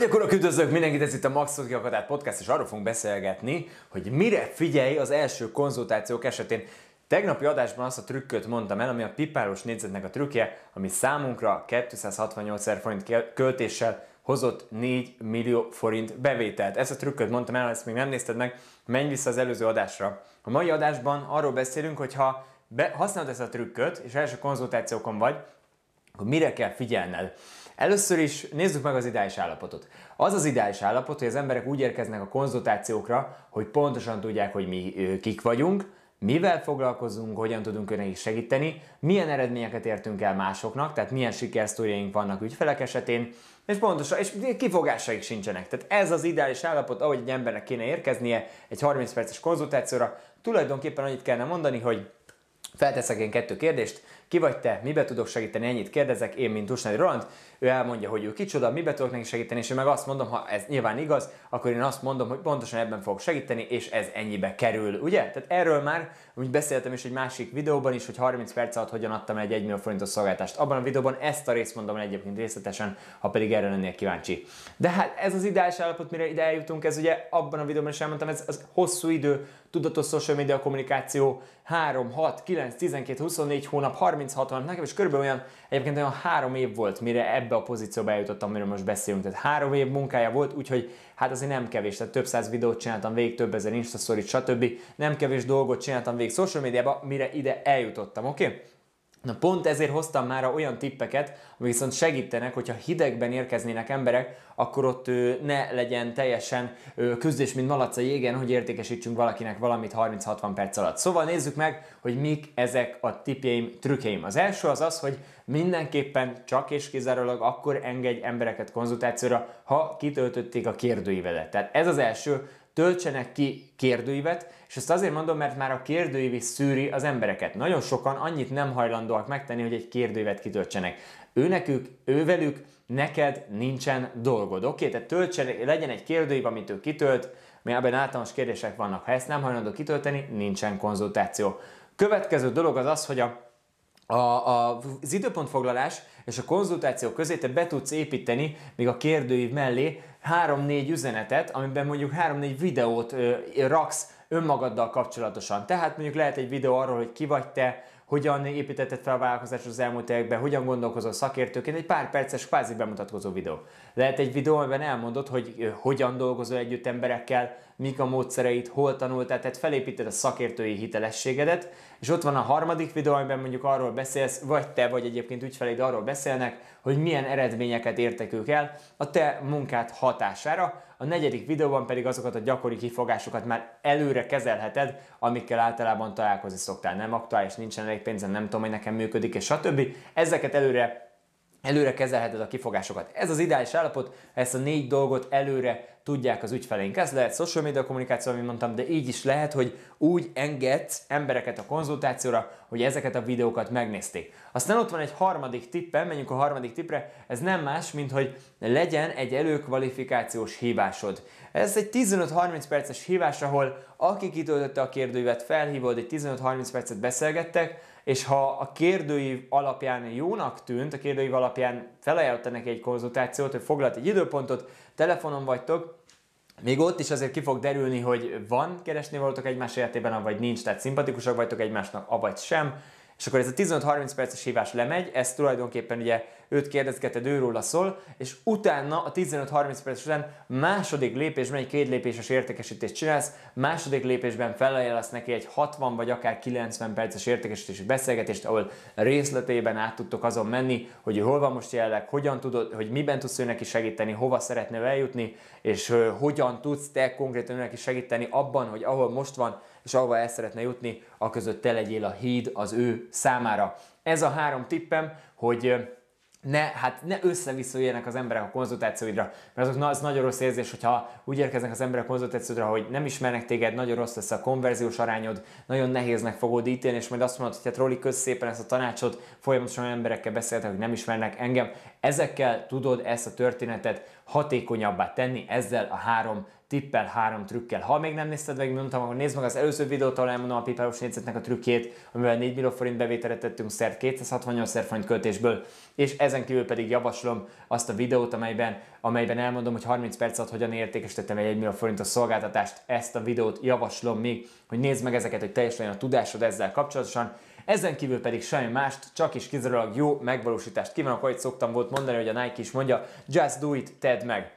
Hölgyek, urak, üdvözlök mindenkit, ez itt a Maxot Kiakadát Podcast, és arról fogunk beszélgetni, hogy mire figyelj az első konzultációk esetén. Tegnapi adásban azt a trükköt mondtam el, ami a pipáros négyzetnek a trükkje, ami számunkra 268 ezer forint költéssel hozott 4 millió forint bevételt. Ezt a trükköt mondtam el, ezt még nem nézted meg, menj vissza az előző adásra. A mai adásban arról beszélünk, hogy ha használod ezt a trükköt, és első konzultációkon vagy, akkor mire kell figyelned. Először is nézzük meg az ideális állapotot. Az az ideális állapot, hogy az emberek úgy érkeznek a konzultációkra, hogy pontosan tudják, hogy mi kik vagyunk, mivel foglalkozunk, hogyan tudunk önnek segíteni, milyen eredményeket értünk el másoknak, tehát milyen sikersztoriaink vannak ügyfelek esetén, és pontosan, és kifogásaik sincsenek. Tehát ez az ideális állapot, ahogy egy embernek kéne érkeznie egy 30 perces konzultációra, tulajdonképpen annyit kellene mondani, hogy Felteszek én kettő kérdést, ki vagy te? Mibe tudok segíteni? Ennyit kérdezek én, mint Tusnádi Roland. Ő elmondja, hogy ő kicsoda, mibe tudok neki segíteni, és én meg azt mondom, ha ez nyilván igaz, akkor én azt mondom, hogy pontosan ebben fogok segíteni, és ez ennyibe kerül, ugye? Tehát erről már úgy beszéltem is egy másik videóban is, hogy 30 perc alatt hogyan adtam egy 1 millió forintos szolgáltást. Abban a videóban ezt a részt mondom egyébként részletesen, ha pedig erre lennél kíváncsi. De hát ez az ideális állapot, mire ide eljutunk, ez ugye abban a videóban is elmondtam, ez, az hosszú idő, tudatos social media kommunikáció, 3, 6, 9, 12, 24 hónap, 30 36-ban, nekem is körülbelül olyan, egyébként olyan három év volt, mire ebbe a pozícióba eljutottam, amiről most beszélünk. Tehát három év munkája volt, úgyhogy hát azért nem kevés. Tehát több száz videót csináltam végig, több ezer instastorit, stb. Nem kevés dolgot csináltam végig social médiában, mire ide eljutottam, oké? Okay? Na pont ezért hoztam már olyan tippeket, amik viszont segítenek, hogyha hidegben érkeznének emberek, akkor ott ne legyen teljesen küzdés, mint malac a jégen, hogy értékesítsünk valakinek valamit 30-60 perc alatt. Szóval nézzük meg, hogy mik ezek a tippjeim, trükkeim. Az első az az, hogy mindenképpen csak és kizárólag akkor engedj embereket konzultációra, ha kitöltötték a kérdőívedet. Tehát ez az első, töltsenek ki kérdőívet, és ezt azért mondom, mert már a kérdőív is szűri az embereket. Nagyon sokan annyit nem hajlandóak megtenni, hogy egy kérdőívet kitöltsenek. Őnekük, ővelük, neked nincsen dolgod. Oké, tehát töltsen, legyen egy kérdőív, amit ő kitölt, ebben általános kérdések vannak. Ha ezt nem hajlandó kitölteni, nincsen konzultáció. Következő dolog az az, hogy a a, a, az időpontfoglalás és a konzultáció közé te be tudsz építeni még a kérdőív mellé 3-4 üzenetet, amiben mondjuk 3-4 videót ö, raksz önmagaddal kapcsolatosan. Tehát mondjuk lehet egy videó arról, hogy ki vagy te, hogyan építetted fel a vállalkozást az elmúlt években, hogyan gondolkozol szakértőként, egy pár perces kvázi bemutatkozó videó. Lehet egy videó, amiben elmondod, hogy hogyan dolgozol együtt emberekkel, mik a módszereit, hol tanultál, tehát felépíted a szakértői hitelességedet, és ott van a harmadik videó, amiben mondjuk arról beszélsz, vagy te, vagy egyébként ügyfeleid arról beszélnek, hogy milyen eredményeket értek ők el a te munkát hatására. A negyedik videóban pedig azokat a gyakori kifogásokat már előre kezelheted, amikkel általában találkozni szoktál. Nem aktuális, nincsen elég pénzem, nem tudom, hogy nekem működik, és stb. Ezeket előre előre kezelheted a kifogásokat. Ez az ideális állapot, ezt a négy dolgot előre tudják az ügyfeleink. Ez lehet social media kommunikáció, amit mondtam, de így is lehet, hogy úgy engedsz embereket a konzultációra, hogy ezeket a videókat megnézték. Aztán ott van egy harmadik tippem, menjünk a harmadik tippre, ez nem más, mint hogy legyen egy előkvalifikációs hívásod. Ez egy 15-30 perces hívás, ahol aki kitöltötte a kérdőívet, felhívod, egy 15-30 percet beszélgettek, és ha a kérdőív alapján jónak tűnt, a kérdőív alapján felajánlotta neki egy konzultációt, hogy foglalt egy időpontot, telefonon vagytok, még ott is azért ki fog derülni, hogy van keresni voltok egymás életében, vagy nincs, tehát szimpatikusak vagytok egymásnak, avagy sem, és akkor ez a 15-30 perces hívás lemegy, ez tulajdonképpen ugye őt kérdezgeted, őróla szól, és utána a 15-30 perc után második lépésben egy két lépéses értékesítést csinálsz, második lépésben felajánlasz neki egy 60 vagy akár 90 perces értékesítési beszélgetést, ahol részletében át tudtok azon menni, hogy hol van most jelenleg, hogyan tudod, hogy miben tudsz ő neki segíteni, hova szeretne eljutni, és hogyan tudsz te konkrétan neki segíteni abban, hogy ahol most van, és ahova el szeretne jutni, a között te legyél a híd az ő számára. Ez a három tippem, hogy ne, hát ne össze-vissza az emberek a konzultációidra, mert azok az nagyon rossz érzés, hogyha úgy érkeznek az emberek a konzultációidra, hogy nem ismernek téged, nagyon rossz lesz a konverziós arányod, nagyon nehéznek fogod ítélni, és majd azt mondod, hogy hát Roli, kösz szépen ezt a tanácsot, folyamatosan emberekkel beszéltek, hogy nem ismernek engem. Ezekkel tudod ezt a történetet hatékonyabbá tenni ezzel a három tippel, három trükkel. Ha még nem nézted meg, mondtam, akkor nézd meg az előző videót, ahol elmondom a pipáros négyzetnek a trükkét, amivel 4 millió forint bevételre tettünk szert 268 ezer forint költésből, és ezen kívül pedig javaslom azt a videót, amelyben, amelyben elmondom, hogy 30 perc alatt hogyan értékesítettem egy 1 millió forintos szolgáltatást. Ezt a videót javaslom még, hogy nézd meg ezeket, hogy teljes legyen a tudásod ezzel kapcsolatosan. Ezen kívül pedig semmi mást, csak is kizárólag jó megvalósítást kívánok, ahogy szoktam volt mondani, hogy a Nike is mondja, just do it, tedd meg.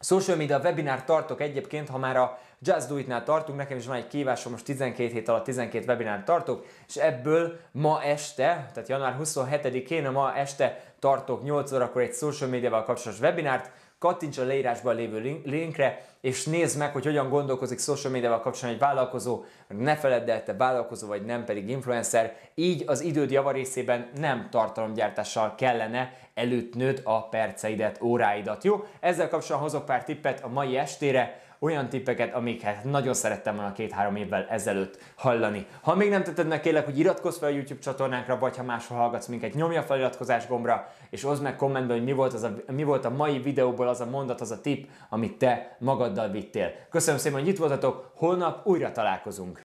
Social media webinár tartok egyébként, ha már a Just Do It-nál tartunk, nekem is van egy kívásom, most 12 hét alatt 12 webinár tartok, és ebből ma este, tehát január 27-én, ma este tartok 8 órakor egy social médiával kapcsolatos webinárt, kattints a leírásban lévő linkre, és nézd meg, hogy hogyan gondolkozik social médiával kapcsolatban egy vállalkozó, ne feledd el, te vállalkozó vagy nem pedig influencer, így az időd javarészében nem tartalomgyártással kellene előtnöd a perceidet, óráidat, jó? Ezzel kapcsolatban hozok pár tippet a mai estére, olyan tippeket, amiket nagyon szerettem volna két-három évvel ezelőtt hallani. Ha még nem tetted meg, kérlek, hogy iratkozz fel a YouTube csatornánkra, vagy ha máshol hallgatsz minket, nyomja fel iratkozás gombra, és oszd meg kommentben, hogy mi volt, az a, mi volt a mai videóból az a mondat, az a tipp, amit te magaddal vittél. Köszönöm szépen, hogy itt voltatok, holnap újra találkozunk.